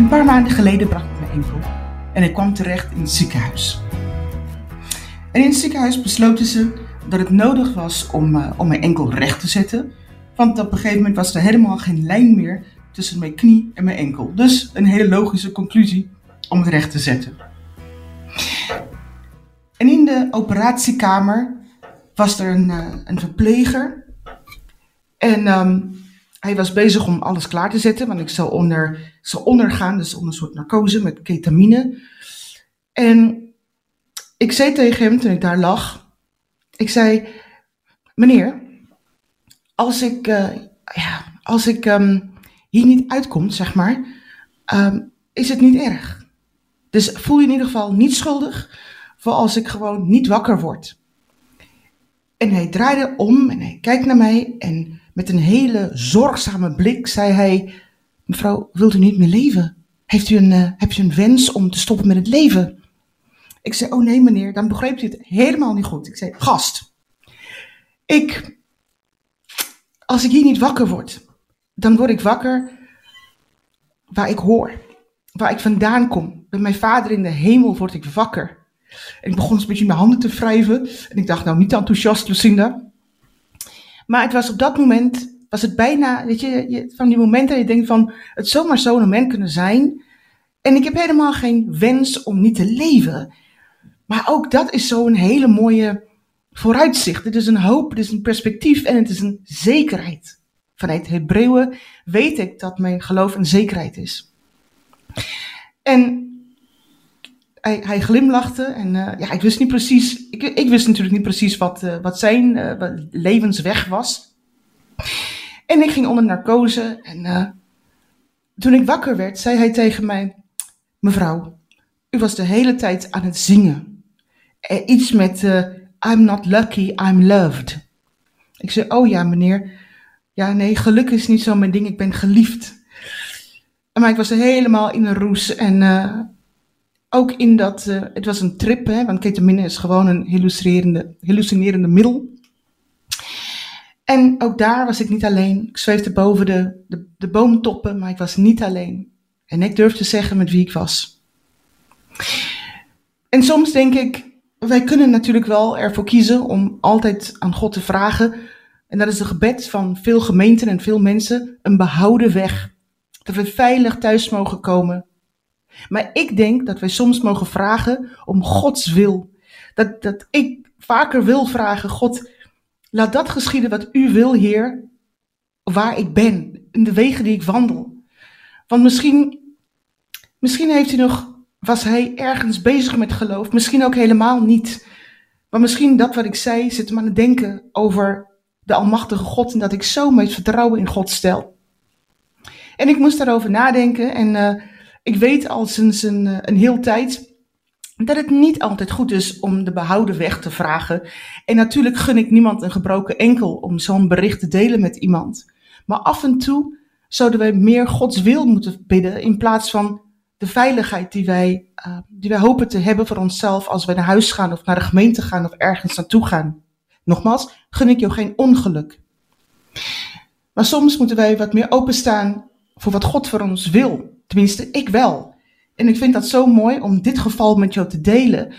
Een paar maanden geleden brak ik mijn enkel en ik kwam terecht in het ziekenhuis. En in het ziekenhuis besloten ze dat het nodig was om, uh, om mijn enkel recht te zetten. Want op een gegeven moment was er helemaal geen lijn meer tussen mijn knie en mijn enkel. Dus een hele logische conclusie om het recht te zetten. En in de operatiekamer was er een, uh, een verpleger. En um, hij was bezig om alles klaar te zetten, want ik zou, onder, zou ondergaan, dus onder een soort narcose met ketamine. En ik zei tegen hem toen ik daar lag, ik zei, meneer, als ik, uh, ja, als ik um, hier niet uitkom, zeg maar, um, is het niet erg. Dus voel je in ieder geval niet schuldig voor als ik gewoon niet wakker word. En hij draaide om en hij kijkt naar mij en met een hele zorgzame blik zei hij: Mevrouw, wilt u niet meer leven? Heeft u een, uh, hebt u een wens om te stoppen met het leven? Ik zei: Oh nee, meneer, dan begreep u het helemaal niet goed. Ik zei: Gast, ik, als ik hier niet wakker word, dan word ik wakker waar ik hoor, waar ik vandaan kom. Bij mijn vader in de hemel word ik wakker. En ik begon een beetje mijn handen te wrijven. En ik dacht, nou, niet enthousiast, Lucinda. Maar het was op dat moment, was het bijna, weet je, van die momenten dat je denkt van, het zou maar zo'n moment kunnen zijn. En ik heb helemaal geen wens om niet te leven. Maar ook dat is zo'n hele mooie vooruitzicht. Het is een hoop, het is een perspectief en het is een zekerheid. Vanuit Hebreeuwen weet ik dat mijn geloof een zekerheid is. En hij, hij glimlachte en uh, ja, ik wist niet precies, ik, ik wist natuurlijk niet precies wat, uh, wat zijn wat levensweg was. En ik ging onder narcose en toen ik wakker werd, zei hij tegen mij, mevrouw, u was de hele tijd aan het zingen. iets met I'm not lucky, I'm loved. Ik zei, oh ja meneer, ja nee, geluk is niet zo mijn ding, ik ben geliefd. Maar ik was helemaal in een roes en ook in dat, uh, het was een trip, hè, want ketamine is gewoon een hallucinerende, hallucinerende middel. En ook daar was ik niet alleen. Ik zweefde boven de, de, de boomtoppen, maar ik was niet alleen. En ik durfde zeggen met wie ik was. En soms denk ik, wij kunnen natuurlijk wel ervoor kiezen om altijd aan God te vragen. En dat is de gebed van veel gemeenten en veel mensen, een behouden weg. Dat we veilig thuis mogen komen maar ik denk dat wij soms mogen vragen om Gods wil. Dat, dat ik vaker wil vragen, God, laat dat geschieden wat u wil, Heer, waar ik ben, in de wegen die ik wandel. Want misschien, misschien heeft u nog, was hij ergens bezig met geloof, misschien ook helemaal niet. Maar misschien dat wat ik zei, zit hem aan het denken over de Almachtige God en dat ik zo met vertrouwen in God stel. En ik moest daarover nadenken en uh, ik weet al sinds een, eh, een heel tijd dat het niet altijd goed is om de behouden weg te vragen. En natuurlijk gun ik niemand een gebroken enkel om zo'n bericht te delen met iemand. Maar af en toe zouden wij meer Gods wil moeten bidden in plaats van de veiligheid die wij, uh, die wij hopen te hebben voor onszelf als wij naar huis gaan of naar de gemeente gaan of ergens naartoe gaan. Nogmaals, gun ik jou geen ongeluk. Maar soms moeten wij wat meer openstaan voor wat God voor ons wil. Tenminste, ik wel. En ik vind dat zo mooi om dit geval met jou te delen.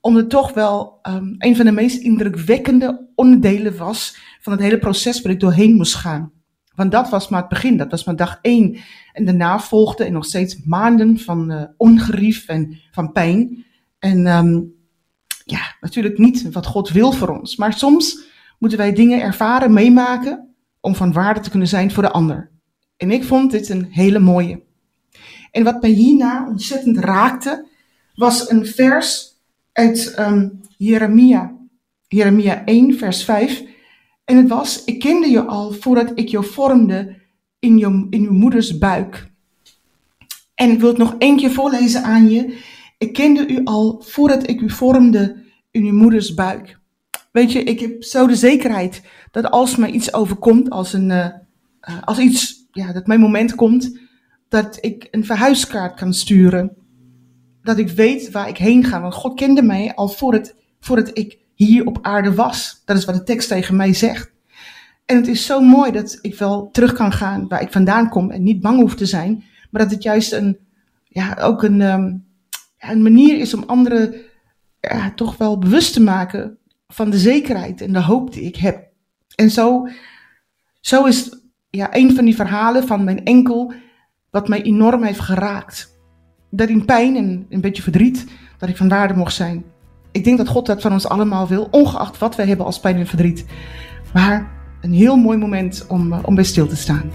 Omdat het toch wel um, een van de meest indrukwekkende onderdelen was van het hele proces waar ik doorheen moest gaan. Want dat was maar het begin, dat was maar dag één. En daarna volgden en nog steeds maanden van uh, ongerief en van pijn. En um, ja, natuurlijk niet wat God wil voor ons. Maar soms moeten wij dingen ervaren, meemaken, om van waarde te kunnen zijn voor de ander. En ik vond dit een hele mooie. En wat mij hierna ontzettend raakte, was een vers uit um, Jeremia. Jeremia 1, vers 5. En het was, ik kende je al voordat ik je vormde in, je, in moeders buik. En ik wil het nog één keer voorlezen aan je. Ik kende u al voordat ik u vormde in uw moeders buik. Weet je, ik heb zo de zekerheid dat als mij iets overkomt, als, een, uh, als iets, ja, dat mijn moment komt, dat ik een verhuiskaart kan sturen. Dat ik weet waar ik heen ga. Want God kende mij al voordat, voordat ik hier op aarde was. Dat is wat de tekst tegen mij zegt. En het is zo mooi dat ik wel terug kan gaan waar ik vandaan kom en niet bang hoef te zijn. Maar dat het juist een, ja, ook een, ehm, een manier is om anderen ja, toch wel bewust te maken van de zekerheid en de hoop die ik heb. En zo, zo is ja, een van die verhalen van mijn enkel wat mij enorm heeft geraakt. Dat in pijn en een beetje verdriet, dat ik van waarde mocht zijn. Ik denk dat God dat van ons allemaal wil, ongeacht wat wij hebben als pijn en verdriet. Maar een heel mooi moment om, eh, om bij stil te staan.